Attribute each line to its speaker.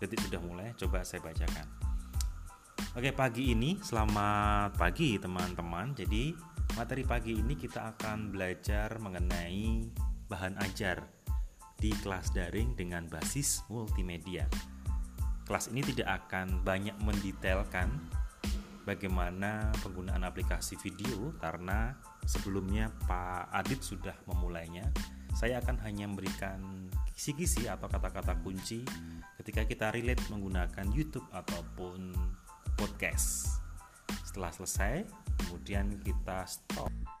Speaker 1: detik sudah mulai coba saya bacakan. Oke pagi ini selamat pagi teman-teman. Jadi materi pagi ini kita akan belajar mengenai bahan ajar di kelas daring dengan basis multimedia. Kelas ini tidak akan banyak mendetailkan bagaimana penggunaan aplikasi video karena sebelumnya Pak Adit sudah memulainya. Saya akan hanya memberikan kisi-kisi atau kata-kata kunci ketika kita relate menggunakan YouTube ataupun podcast. Setelah selesai, kemudian kita stop.